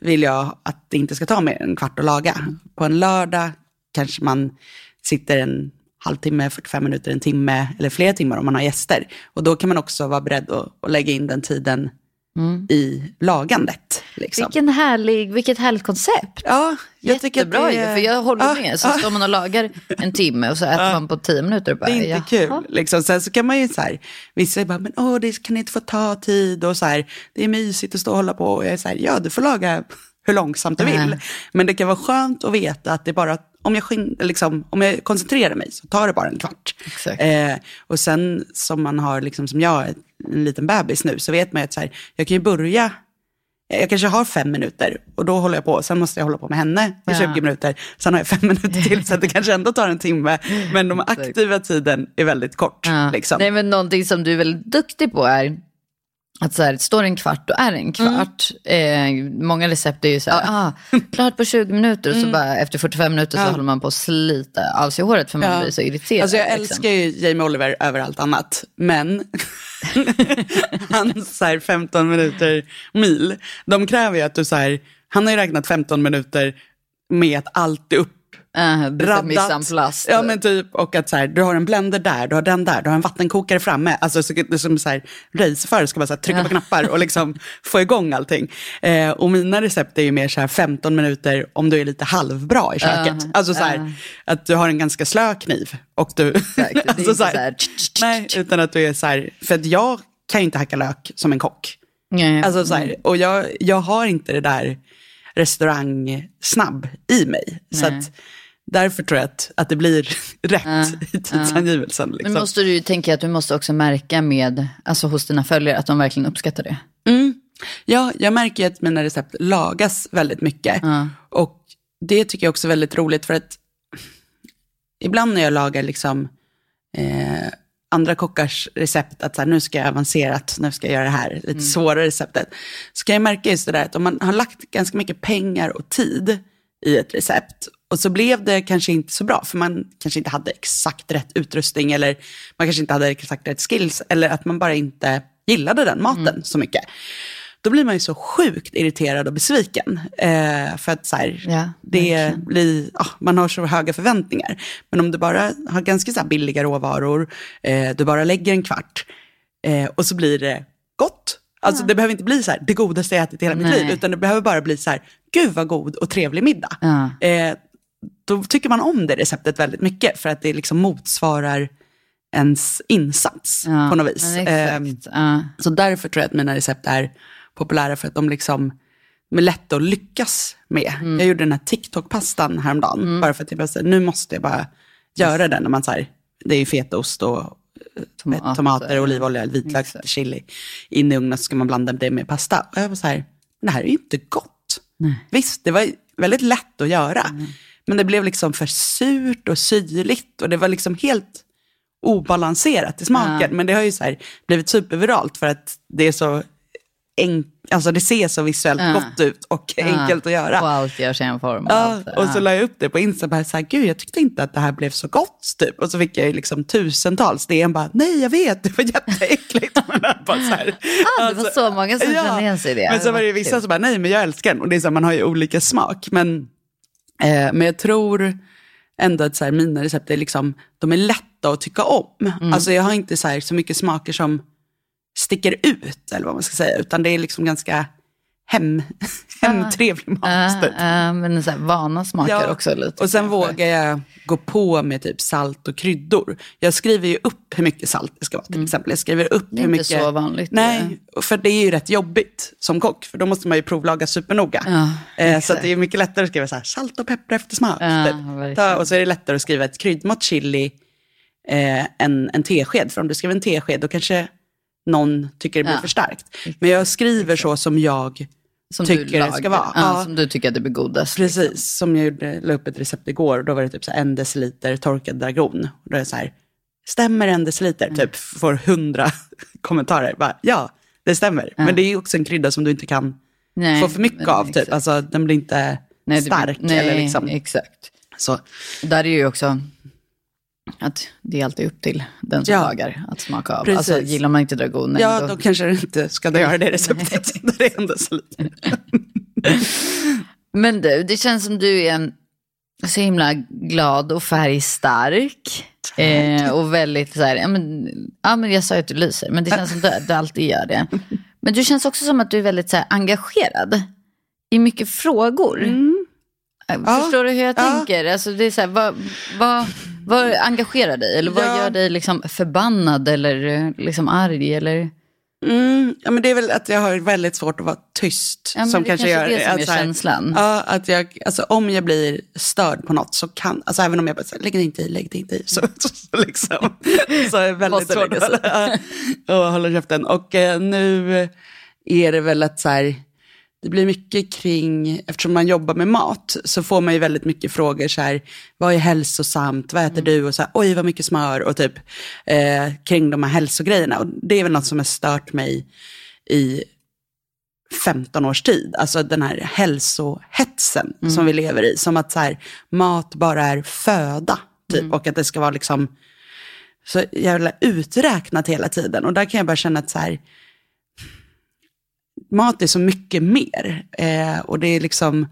vill jag att det inte ska ta mer än en kvart att laga. På en lördag kanske man sitter en halvtimme, 45 minuter, en timme eller flera timmar om man har gäster. Och då kan man också vara beredd att, att lägga in den tiden Mm. i lagandet. Liksom. Vilken härlig, vilket härligt koncept. Ja, jag tycker Jättebra det ju, för jag håller Ja, med. Så ja. står man och lagar en timme och så äter man på tio minuter. Bara, Det är inte kul. Liksom. Sen så kan man ju så här, vissa är bara, men åh, det kan inte få ta tid och så här, det är mysigt att stå och hålla på. Och jag är så här, ja, du får laga hur långsamt du vill. Ja. Men det kan vara skönt att veta att det bara, om jag, liksom, om jag koncentrerar mig så tar det bara en kvart. Eh, och sen som man har, liksom, som jag, en liten bebis nu, så vet man ju att så här, jag kan ju börja jag kanske har fem minuter och då håller jag på. Sen måste jag hålla på med henne i Ja. 20 minuter. Sen har jag fem minuter till så att det kanske ändå tar en timme. Men de aktiva tiden är väldigt kort. Ja. Liksom. Nej, men någonting som du är väldigt duktig på är att så här, står det en kvart, då är det en kvart. Mm. Eh, många recept är ju så här, ah, klart på 20 minuter och så bara efter 45 minuter så Mm. Ja. håller man på att slita av sig håret för man Ja. blir så irriterad. Alltså jag liksom. älskar ju Jamie Oliver över allt annat. Men hans så här 15 minuter mil, de kräver ju att du så här, han har ju räknat 15 minuter med att allt är upp Uh, raddat. Ja men typ, och att så här, du har en blender där, du har den där, du har en vattenkokare framme. Alltså så, det är som så här, racerförare ska bara så här, trycka på knappar och liksom få igång allting. Eh, och mina recept är ju mer så här 15 minuter om du är lite halvbra i köket. Ja, alltså så här, ja. att du har en ganska slö kniv och du... Exakt, alltså så här, så nej, utan att du är så här, för att jag kan ju inte hacka lök som en kock. Nej. Alltså så här, och jag, jag har inte det där restaurang-snabb i mig. Så Nej. att därför tror jag att, att det blir rätt Ja, i tidsangivelsen. Men Liksom. måste du ju tänka att du måste också märka med, alltså hos dina följare, att de verkligen uppskattar det. Mm. Ja, jag märker ju att mina recept lagas väldigt mycket. Ja. Och det tycker jag också är väldigt roligt för att ibland när jag lagar liksom eh, andra kockars recept, att så här, nu ska jag avancerat, nu ska jag göra det här, lite Mm. svårare receptet. Så kan jag märka just det där att om man har lagt ganska mycket pengar och tid i ett recept och så blev det kanske inte så bra, för man kanske inte hade exakt rätt utrustning eller man kanske inte hade exakt rätt skills eller att man bara inte gillade den maten Mm. så mycket. Då blir man ju så sjukt irriterad och besviken. Eh, för att så här, Ja, det blir, ah, man har så höga förväntningar. Men om du bara har ganska så billiga råvaror, eh, du bara lägger en kvart eh, och så blir det gott. Alltså det behöver inte bli så här, det godaste jag ätit i hela mitt Nej. liv, utan det behöver bara bli så här, gud vad god och trevlig middag. Ja. Eh, då tycker man om det receptet väldigt mycket, för att det liksom motsvarar ens insats Ja, på något vis. Eh. Ja. så därför tror jag att mina recept är populära för att de liksom är lätta att lyckas med. Mm. Jag gjorde den här TikTok-pastan häromdagen, bara för att jag bara, så nu måste jag bara göra den. När man, så här, det är ju fetaost och eh, Tomater. tomater, olivolja, vitlök, chili. In i ugnen så ska man blanda det med pasta. Och jag var så här, det här är ju inte gott. Nej. Visst, det var väldigt lätt att göra. Men det blev liksom för surt och syrligt och det var liksom helt obalanserat i smaken. Ja. Men det har ju så blivit superviralt för att det är så alltså det ser så visuellt Ja. gott ut och enkelt att göra. Och allt görs i en form. och Ja, och så Ja. la jag upp det på Insta och bara så här, gud jag tyckte inte att det här blev så gott typ. Och så fick jag liksom tusentals DM bara, nej jag vet, det var jätteäckligt. Men bara så här, Ah, det var så många som kände igen sig i det. Men så var det vissa som bara, nej men jag älskar den. Och det är så här, man har ju olika smak. Men, eh, men jag tror ändå att så här, mina recept är liksom, de är lätta att tycka om. Mm. Alltså jag har inte så, här, så mycket smaker som sticker ut, eller vad man ska säga. Utan det är liksom ganska hem, hemtrevlig mat. Ja, typ. ja, men så här, vana smakar Ja, också lite. Och sen kanske. vågar jag gå på med typ salt och kryddor. Jag skriver ju upp hur mycket salt det ska vara till exempel. Jag skriver upp Mm. Det är hur inte mycket... så vanligt. Nej, för det är ju rätt jobbigt som kock. För då måste man ju provlaga supernoga. Ja, eh, så det är mycket lättare att skriva så här, salt och peppar efter smak. Ja, typ. Ta, och så är det lättare att skriva ett kryddmått chili eh, än en tesked. För om du skriver en tesked då kanske någon tycker det blir Ja. för starkt. Men jag skriver så som jag som tycker det ska vara. Ja, Ja. Som du tycker att det blir godast. Precis, som jag gjorde, la upp ett recept igår och då var det typ så en deciliter torkad dragon. Och då är det så här, stämmer en deciliter? Mm. Typ får hundra kommentarer. Bara, ja, det stämmer. Men det är också en krydda som du inte kan Nej, få för mycket av. Typ. Alltså den blir inte Nej, det- stark. nej, eller liksom. exakt. Så, Där är ju också att det är alltid upp till den som Ja. lagar att smaka av. Precis. Alltså gillar man inte dragonen ja, då... då kanske du inte ska göra det receptet. Det är en deciliter. Men du, det känns som du är en så himla glad och färgstark. Eh, och väldigt så här, ja men, ja men jag sa ju att du lyser, men det känns som du, du alltid gör det. Men du känns också som att du är väldigt så här, engagerad i mycket frågor. Eh, Mm. Ja, Förstår du hur jag ja. tänker? Alltså det är så här, vad, vad, vad engagerar dig? Eller vad Ja. gör dig liksom förbannad eller liksom arg? Eller? Mm, ja, men det är väl att jag har väldigt svårt att vara tyst. Ja, som det kanske gör det som att är så känslan. Ja, att jag, alltså, om jag blir störd på något så kan, alltså även om jag bara säger lägg det inte i, lägg det inte i, så, så, så liksom, så är det väldigt svårt att hålla, och hålla käften. Och eh, nu är det väl att så här, det blir mycket kring, eftersom man jobbar med mat, så får man ju väldigt mycket frågor så här, vad är hälsosamt, vad äter du? Och så här, oj vad mycket smör och typ eh, kring de här hälsogrejerna. Och det är väl något som har stört mig i 15 års tid. Alltså den här hälsohetsen som vi lever i. Som att så här, mat bara är föda. Typ, Och att det ska vara liksom så jävla uträknat hela tiden. Och där kan jag bara känna att så här, mat är så mycket mer. Eh, och det är liksom,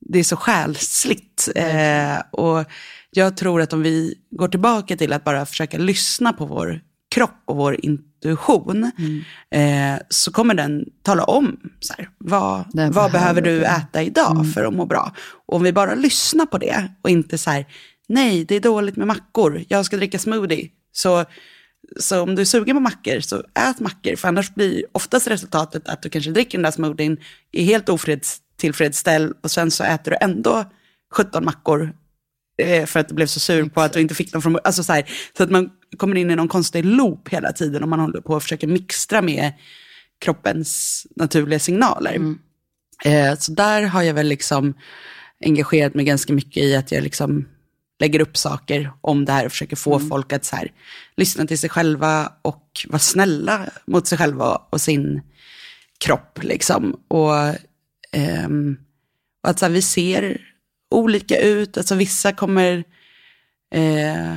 det är så själsligt. Eh, och jag tror att om vi går tillbaka till att bara försöka lyssna på vår kropp och vår intuition, eh, så kommer den tala om så här, vad, vad behöver behöver du äta idag för att må bra. Och om vi bara lyssnar på det och inte så här, nej det är dåligt med mackor, jag ska dricka smoothie. Så så om du är sugen på mackor, så ät mackor. För annars blir oftast resultatet att du kanske dricker den där smoothien, är helt ofredstillfredsställd och sen så äter du ändå 17 mackor eh, för att du blev så sur på att du inte fick dem från alltså så, här, så att man kommer in i någon konstig loop hela tiden om man håller på och försöker mixtra med kroppens naturliga signaler. Eh, så där har jag väl liksom engagerat mig ganska mycket i att jag liksom lägger upp saker om det här och försöker få folk att så här, lyssna till sig själva och vara snälla mot sig själva och sin kropp. Liksom. Och, ehm, och att så här, vi ser olika ut, alltså vissa kommer eh,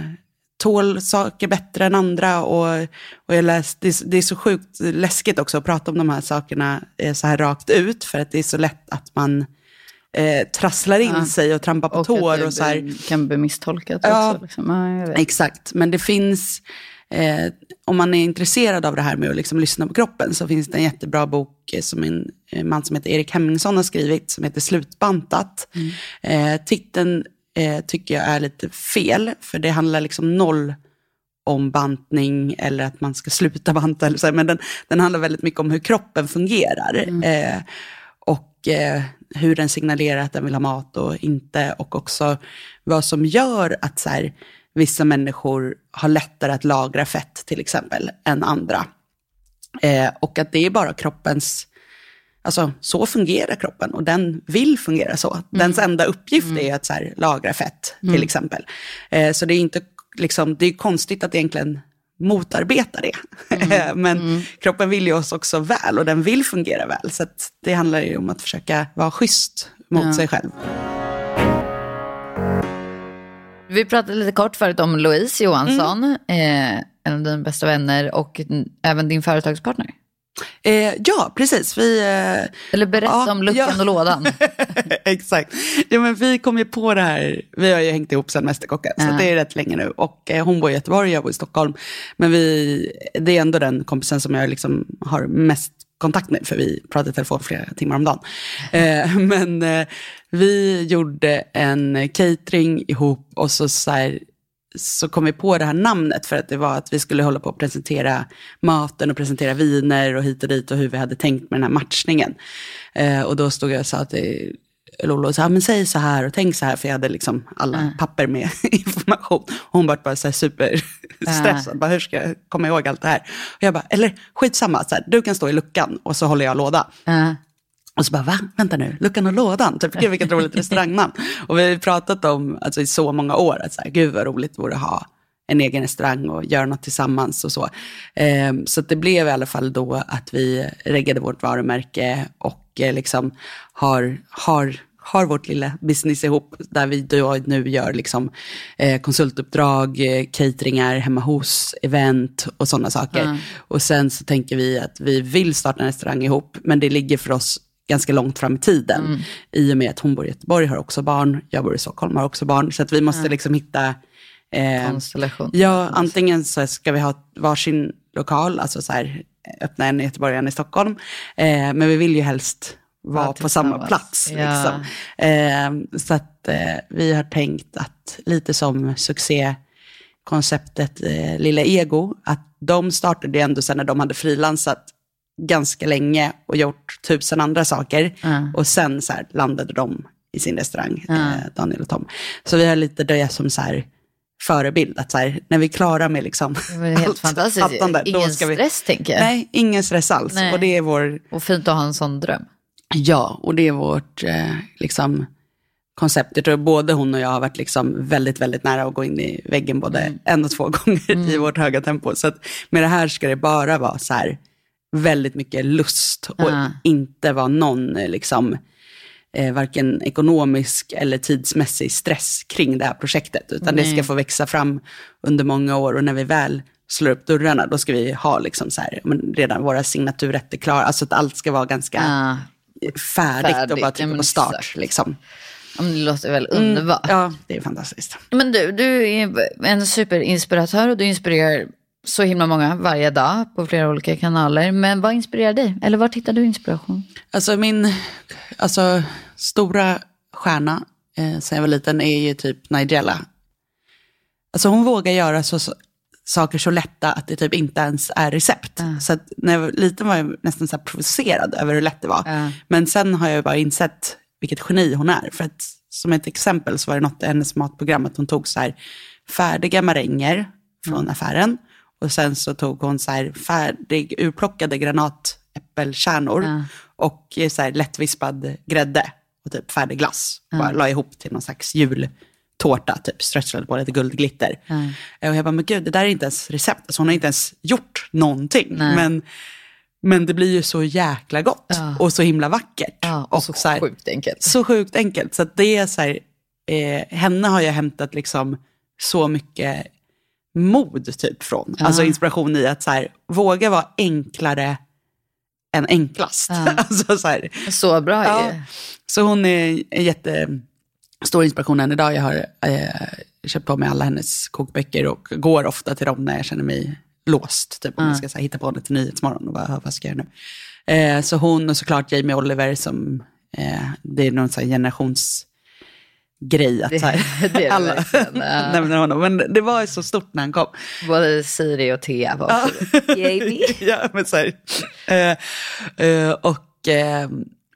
tål saker bättre än andra. Och, och jag läst, det, är, det är så sjukt läskigt också att prata om de här sakerna eh, så här rakt ut, för att det är så lätt att man eh, trasslar in Ja. sig och trampar på Och tår. att det och så här. kan bli misstolkat Ja. också. Liksom. Ja. Exakt, men det finns, eh, om man är intresserad av det här med att liksom lyssna på kroppen, så finns det en jättebra bok eh, som en eh, man som heter Erik Hemmingsson har skrivit, som heter Slutbantat. Eh, titeln eh, tycker jag är lite fel, för det handlar liksom noll om bantning eller att man ska sluta banta. Eller så men den, den handlar väldigt mycket om hur kroppen fungerar. Eh, och eh, hur den signalerar att den vill ha mat och inte. Och också vad som gör att så här, vissa människor har lättare att lagra fett till exempel än andra. Eh, och att det är bara kroppens, alltså så fungerar kroppen och den vill fungera så. Dens enda uppgift är att så här, lagra fett till exempel. Eh, så det är inte, liksom, det är konstigt att egentligen motarbeta det. Men kroppen vill ju oss också väl och den vill fungera väl. Så det handlar ju om att försöka vara schysst mot Ja. sig själv. Vi pratade lite kort förut om Louise Johansson, Mm. eh, en av dina bästa vänner och även din företagspartner. Eh, ja, precis. Vi, eh, Eller berätta Ja, om luckan ja. och lådan. Exakt. Ja, men vi kom ju på det här, vi har ju hängt ihop sedan Mästerkocken, så Ja. det är rätt länge nu. Och eh, hon bor i Göteborg, jag bor i Stockholm. Men vi, det är ändå den kompisen som jag liksom har mest kontakt med, för vi pratar i telefon flera timmar om dagen. Eh, men eh, vi gjorde en catering ihop och så, så, här, så kom vi på det här namnet för att det var att vi skulle hålla på att presentera maten och presentera viner och hit och dit och hur vi hade tänkt med den här matchningen. Eh, och då stod jag och sa till Lollo, så här, men säg så här och tänk så här, för jag hade liksom alla papper med information. Och hon var bara så här superstressad, bara, hur ska jag komma ihåg allt det här? Och jag bara, eller skitsamma, så här, du kan stå i luckan och så håller jag låda. Ja. Och så bara, va? Vänta nu, luckan och lådan. Typ, gud vilket roligt restaurangnamn. Och vi har pratat om, alltså i så många år, att så här, gud vad roligt det vore att ha en egen restaurang och göra något tillsammans och så. Eh, så det blev i alla fall då att vi reggade vårt varumärke och eh, liksom har, har har vårt lilla business ihop där vi då nu gör liksom, eh, konsultuppdrag, eh, cateringar, hemma hos, event och sådana saker. Mm. Och sen så tänker vi att vi vill starta en restaurang ihop, men det ligger för oss ganska långt fram i tiden. Mm. I och med att hon bor i Göteborg, har också barn, jag bor i Stockholm, har också barn. Så att vi måste mm. liksom hitta... Eh, Konstellation. Ja, antingen så ska vi ha varsin lokal, alltså så här, öppna en i Göteborg och en i Stockholm. Eh, men vi vill ju helst vara på samma plats. Ja. Liksom. Eh, så att eh, vi har tänkt att lite som succékonceptet eh, Lilla Ego, att de startade ändå sen när de hade frilansat ganska länge och gjort tusen andra saker. Mm. Och sen så här, landade de i sin restaurang, mm. eh, Daniel och Tom. Så vi har lite det som så här, förebild. Att så här, när vi är klara med liksom allt. Fattande, ingen stress vi... tänker jag. Nej, ingen stress alls. Nej. Och, det är vår... och fint att ha en sån dröm. Ja, och det är vårt eh, liksom, koncept. Jag tror både hon och jag har varit liksom väldigt, väldigt nära att gå in i väggen både mm. en och två gånger mm. i vårt höga tempo. Så att med det här ska det bara vara så här, väldigt mycket lust och uh. inte vara någon eh, liksom, eh, varken ekonomisk eller tidsmässig stress kring det här projektet. Utan Nej. det ska få växa fram under många år och när vi väl slår upp dörrarna, då ska vi ha liksom så här, redan våra signaturrätter klara. Alltså att allt ska vara ganska uh färdigt, färdigt och bara trycka ja, på start. Liksom. det låter väl mm, underbart. Mm, ja, det är fantastiskt. Men du, du är en superinspiratör och du inspirerar så himla många varje dag på flera olika kanaler. Men vad inspirerar dig? Eller var hittar du inspiration? Alltså min alltså, stora stjärna eh, sen jag var liten är ju typ Nigella. Alltså hon vågar göra så, saker så lätta att det typ inte ens är recept. Mm. Så när jag var liten var jag nästan så provocerad över hur lätt det var. Mm. Men sen har jag bara insett vilket geni hon är. För att som ett exempel så var det något i hennes matprogram att hon tog så här färdiga maränger från mm. affären. Och sen så tog hon så här färdig, urplockade granatäppelkärnor mm. och så här lättvispad grädde och typ färdig glass. Och bara la ihop till någon slags jul tårta, typ stretchade på lite guldglitter. Mm. Och jag bara, men gud, det där är inte ens recept. Alltså, hon har inte ens gjort någonting. Men, men det blir ju så jäkla gott ja. och så himla vackert. Ja, och, och så, så här, sjukt enkelt. Så sjukt enkelt. Så det är så här, eh, henne har jag hämtat liksom så mycket mod typ från. Ja. Alltså inspiration i att så här, våga vara enklare än enklast. Ja. alltså, så, här, så bra ja. Så hon är jätte stor inspiration än idag. Jag har eh, köpt på mig alla hennes kokböcker och går ofta till dem när jag känner mig låst. Typ om mm. jag ska så här, hitta på något till Nyhetsmorgon och bara, vad ska jag göra nu? Eh, så hon och såklart Jamie Oliver som, eh, det är någon sån här generationsgrej att det, så här, det alla nämner honom. Men det var så stort när han kom. Både Siri och Thea var ja. Ja, men så. Eh, eh, och, eh,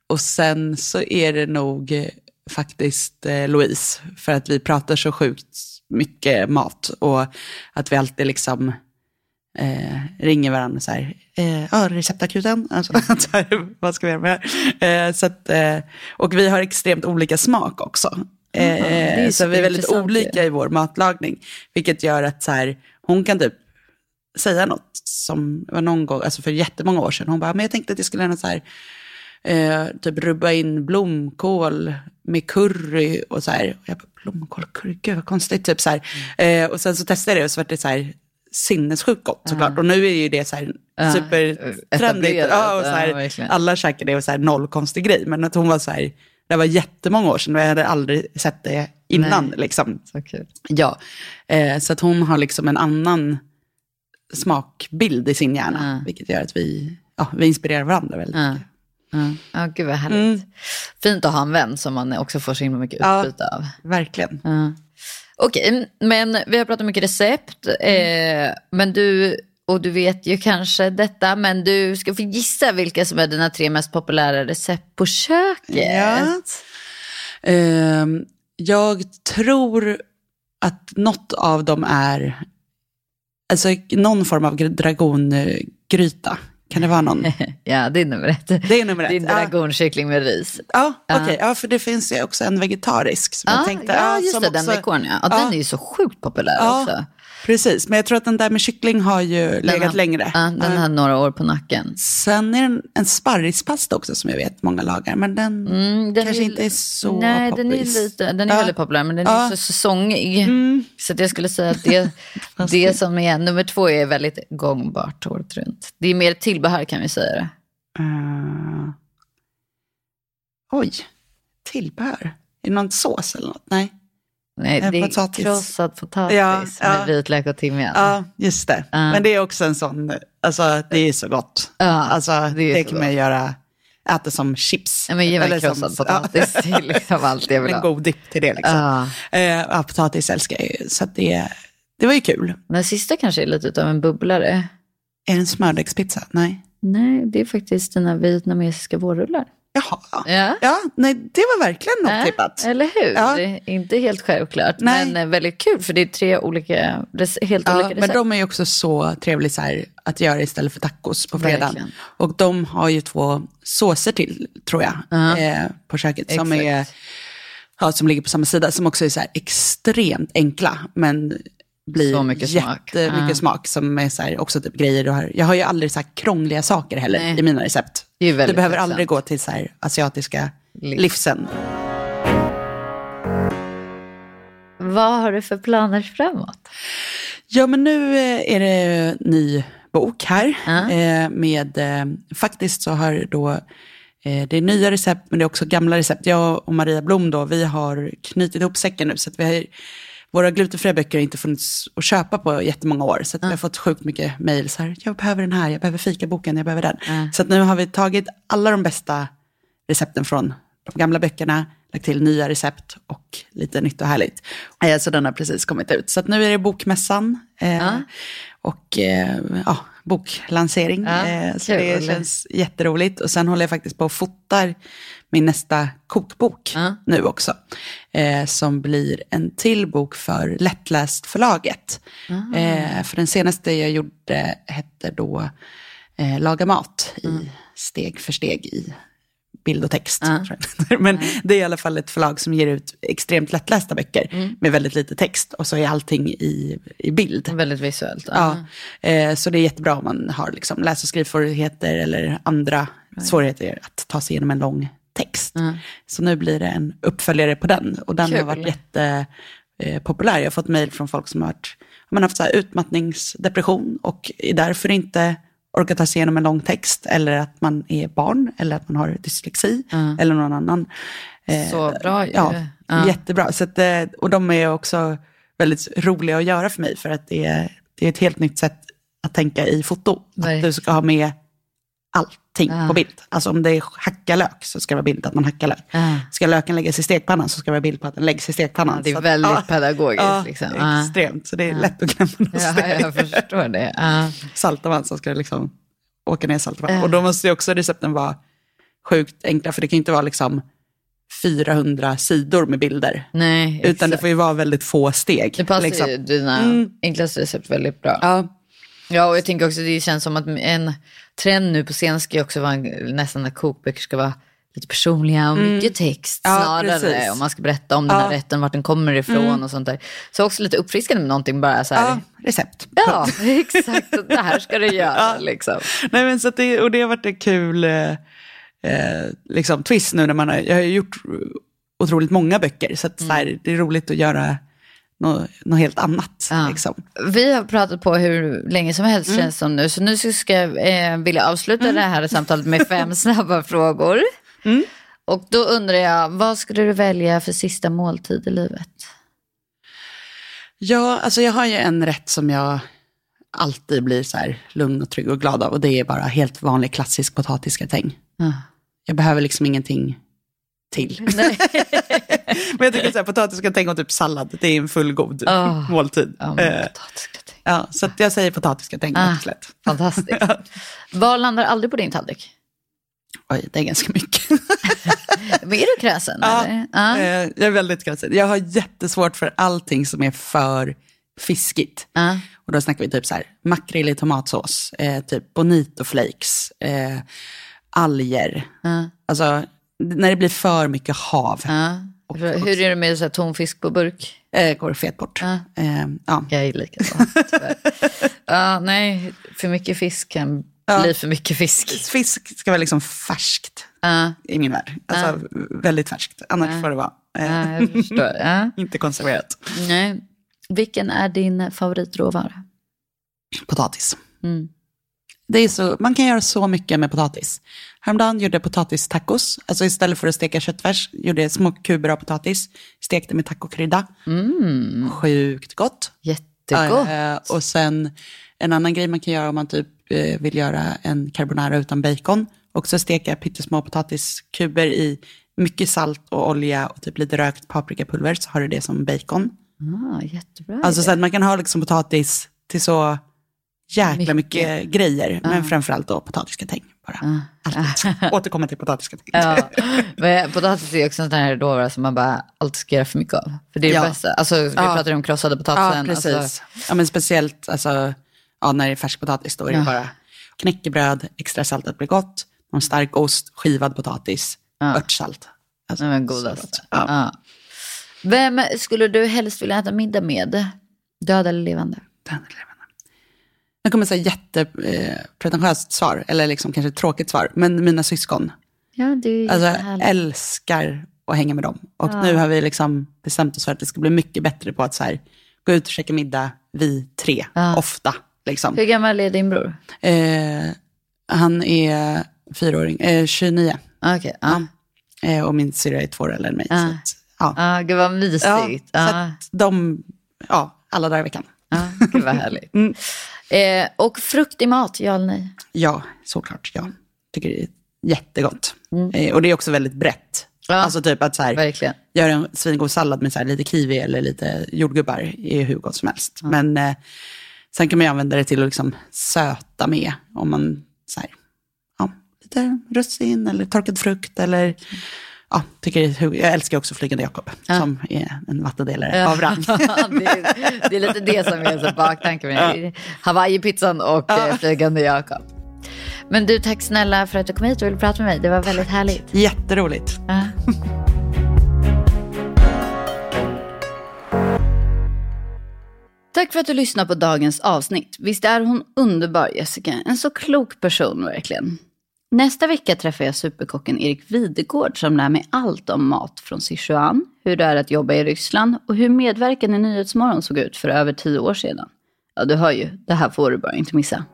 och sen så är det nog faktiskt Louise. För att vi pratar så sjukt mycket mat och att vi alltid liksom ringer varandra så här, ja, receptakuten, alltså, så här, vad ska vi göra med det här? Så att, och vi har extremt olika smak också. Mm, så vi är väldigt olika i vår matlagning, vilket gör att så här, hon kan typ säga något som var någon gång, alltså för jättemånga år sedan, hon bara, men jag tänkte att jag skulle göra så här, eh, typ rubba in blomkål med curry och så här. Och jag bara, blomkål curry, gud vad konstigt. Typ så här. Eh, och sen så testade jag det och så var det så här sinnessjukt gott såklart. Uh. Och nu är ju det så här uh. supertrendigt. Ja, och så här, uh, alla käkar det och så här noll konstig grej. Men att hon var så här, det var jättemånga år sedan och jag hade aldrig sett det innan. Nej. Liksom. Så kul. Ja, eh, så att hon har liksom en annan smakbild i sin hjärna. Vilket gör att vi, ja, vi inspirerar varandra väldigt mycket. Ja, ja gud vad härligt. Mm. Fint att ha en vän som man också får så himla mycket utbyte ja, av. Verkligen. Ja. Okej, men vi har pratat mycket recept. Eh, men du, och du vet ju kanske detta, men du ska få gissa vilka som är dina tre mest populära recept på köket. Ja. Eh, jag tror att något av dem är alltså, någon form av dragongryta Kan det vara någon? Ja, det är nummer ett. Det är nummer ett. Ja. dragonkyckling med ris. Ja, okej. Ja, för det finns ju också en vegetarisk. Som Ja, jag tänkte, ja just det, den också- dekoren ja. ja. Den är ju så sjukt populär Ja, också. Precis, men jag tror att den där med kyckling har ju Den legat har, längre. Ja, den har några år på nacken. Sen är det en, en sparrispasta också som jag vet många lagar, men den, Mm, den kanske är- inte är så Nej, den är, poppis. lite, den är Ja. väldigt populär, men den är Ja. Mm. så säsongig. Så att jag skulle säga att det, det som är nummer två är väldigt gångbart året runt. Det är mer tillbehör kan vi säga det. Eh, oj, tillbehör. Är det någon sås eller något? Nej. Nej, En det är potatis. krossad potatis Ja, ja. med vitlök och timjan. Ja, just det. Ja. Men det är också en sån, alltså det är så gott. Ja, alltså det det, kan man göra, äta som chips. Ja, men ge mig Eller som- krossad potatis. Det är liksom allt jag Ja, vill en ha. god dipp till det liksom. Ja. Eh, potatis älskar jag ju, så det, det var ju kul. Den sista kanske är lite av en bubblare. Är det en smördegspizza? Nej. Nej, det är faktiskt dina vietnamesiska vårrullar. Jaha. Ja. Ja, nej, det var verkligen otippat. Eller hur? Ja. Inte helt självklart, Nej. men eh, väldigt kul för det är tre olika, helt Ja, olika men recept. de är ju också så trevliga så här, att göra istället för tacos på fredagen. Och de har ju två såser till, tror jag, Ja. eh, på köket. Som, är, ja, som ligger på samma sida, som också är så här extremt enkla. Men blir Så mycket smak. jättemycket Ja. smak. Som är så här, också typ grejer du har. Jag har ju aldrig så här krångliga saker heller Nej. i mina recept. Du behöver aldrig gå till så här asiatiska Livs. livsen. Vad har du för planer framåt? Ja, men nu eh, är det ny bok här. Eh, med, eh, faktiskt så har då, det är nya recept, men det är också gamla recept. Jag och Maria Blom då, vi har knutit ihop säcken nu. Så att vi har, våra glutenfria böcker har inte funnits att köpa på jättemånga år. Så att vi har fått sjukt mycket mejl. Jag behöver den här, jag behöver fikaboken, jag behöver den. Ja. Så nu har vi tagit alla de bästa recepten från de gamla böckerna, lagt till nya recept och lite nytt och härligt. Eh, Så den har precis kommit ut. Så nu är det bokmässan eh, Ja. och eh, ja, boklansering. Ja, eh, så kul. det känns jätteroligt. Och sen håller jag faktiskt på och fotar min nästa kokbok Ja. nu också. Eh, som blir en till bok för Lättläst förlaget. Eh, för den senaste jag gjorde hette då eh, Laga mat i steg för steg i bild och text. Jag. Men det är i alla fall ett förlag som ger ut extremt lättlästa böcker Mm. med väldigt lite text och så är allting i, i bild. Väldigt visuellt. Ja, eh, så det är jättebra om man har liksom läs och skrivsvårigheter eller andra svårigheter att ta sig igenom en lång text. Mm. Så nu blir det en uppföljare på den och den har Kul. varit jättepopulär. Jag har fått mejl från folk som har varit, man har haft så här utmattningsdepression och är därför inte orkar ta sig igenom en lång text eller att man är barn eller att man har dyslexi Mm. eller någon annan. Eh, Så bra ju. Ja, Ja. jättebra. Så att, eh, och de är också väldigt roliga att göra för mig för att det är, det är ett helt nytt sätt att tänka i foto. Att du ska ha med allting Ja. på bild. Alltså om det är hacka lök så ska det vara bild att man hackar lök. Ja. Ska löken läggas i stekpannan så ska det vara bild på att den läggs i stekpannan. Ja, det är att- väldigt ja, pedagogiskt. Ja, liksom. Extremt. Så det är lätt att glömma något Ja, steg. jag förstår det. Ja. Saltavann så ska det liksom åka ner i Saltavann. Ja. Och då måste ju också recepten vara sjukt enkla, för det kan ju inte vara liksom 400 sidor med bilder. Nej, Utan det får ju vara väldigt få steg. Det passar liksom. ju dina Mm. enklaste recept väldigt bra. Ja, Ja, och jag tänker också det känns som att en trend nu på scen ska ju också vara nästan att kokböcker ska vara lite personliga och mycket text Mm. Ja, snarare. precis. Om man ska berätta om den här Ja. Mm. rätten, vart den kommer ifrån och sånt där. Så också lite uppfriskande med någonting bara så här. ja, recept. Ja, exakt. Det här ska du göra Ja. liksom. Nej, men så det, och det har varit en kul eh, eh, liksom, twist nu när man har, jag har gjort otroligt många böcker. Så, att, så här, det är roligt att göra något, något helt annat. Ja. Liksom. Vi har pratat på hur länge som helst Mm. känns som nu. Så nu ska jag eh, vilja avsluta det här samtalet med fem snabba frågor. Mm. Och då undrar jag, vad skulle du välja för sista måltid i livet? Ja, alltså jag har ju en rätt som jag alltid blir så här lugn och trygg och glad av. Och det är bara helt vanlig klassisk potatisgratäng. Ja. Jag behöver liksom ingenting till. Men jag tycker så här, potatisgratäng och typ sallad, det är en fullgod Ah. måltid. Ja, men Eh, ja, så jag säger potatisgratäng Ah. ah. Fantastiskt. Vad landar aldrig på din tallrik? Oj, det är ganska mycket. Men är du kräsen? Ja. Ja. Eh, jag är väldigt kräsen. Jag har jättesvårt för allting som är för fiskigt. Ja. Och då snackar vi typ så här, makrill i tomatsås, eh, typ bonito flakes, eh, alger. Ja. Alltså när det blir för mycket hav. Ja. Hur är det med så här tonfisk på burk? Eh, går fet bort. Ja. Eh, ja. Jag är likadant. tyvärr. ja, nej, för mycket fisk kan Ja. bli för mycket fisk. Fisk ska vara liksom färskt Ja, i min värld. Alltså väldigt färskt. Annars får det vara eh, inte konserverat. Nej. Vilken är din favoritråvara? Potatis. Mm. Det är så, man kan göra så mycket med potatis. Häromdagen gjorde jag potatistacos. Alltså istället för att steka köttfärs gjorde jag små kuber av potatis. Stekte med tacokrydda. Mm. Sjukt gott. Jättegott. Eh, och sen en annan grej man kan göra om man typ eh, vill göra en carbonara utan bacon. Också steka pyttesmå potatiskuber i mycket salt och olja och typ lite rökt paprikapulver så har du det som bacon. Ah, jättebra. Alltså så man kan ha liksom potatis till så jäkla mycket, grejer. Men framförallt då potatisgratäng bara. Alltid. Återkomma till potatisgratäng. Ja, men potatis är också en sån här råvara som man bara alltid ska göra för mycket av. För det är Ja. det bästa. Alltså, vi Ja. pratade om krossade Ja, potatisen. precis. Alltså, Ja, men speciellt alltså, ja, när det är färsk potatis, då är det Ja. bara knäckebröd, extra saltat blir gott, någon stark ost, skivad potatis, Ja. örtsalt. Alltså, men godast. Ja. Ja. Vem skulle du helst vilja äta middag med? Död eller levande? Den är levande. Jag kommer säga jättepretentiöst svar, eller liksom kanske ett tråkigt svar, men mina syskon. Ja, är Alltså, jättehärligt. älskar att hänga med dem. Och nu har vi liksom bestämt oss för att det ska bli mycket bättre på att så här, gå ut och käka middag, vi tre, Ja. ofta. Liksom. Hur gammal är din bror? Eh, han är fyraåring, eh, 29. Ah, Okej, ja. Eh, och min syrra är två år äldre än mig. Ja. Så att, ja. Ah, gud vad mysigt. Ja, Ja, så att de, ja, alla dagar i veckan. ja, gud vad härligt. Mm. Eh, och frukt i mat, ja eller nej? Ja, såklart. Ja. Tycker det är jättegott. Eh, och det är också väldigt brett. Ja. Alltså typ att så här, Verkligen. göra en svingod sallad med så här, lite kiwi eller lite jordgubbar är hur gott som helst. Men eh, sen kan man ju använda det till att liksom söta med. Om man, så här, ja, lite russin eller torkad frukt eller Ja, tycker jag älskar också Flygande Jakob, som är en vattendelare av rang. det, är, det är lite det som är så baktanken med Hawaii-pizzan och ja. Flygande Jakob. Men du, tack snälla för att du kom hit och ville prata med mig. Det var väldigt härligt. Jätteroligt. Ja. Tack för att du lyssnade på dagens avsnitt. Visst är hon underbar, Jessica? En så klok person, verkligen. Nästa vecka träffar jag superkocken Erik Videgård som lär mig allt om mat från Sichuan, hur det är att jobba i Ryssland och hur medverkan i Nyhetsmorgon såg ut för över tio år sedan. Ja, du hör ju, det här får du bara inte missa.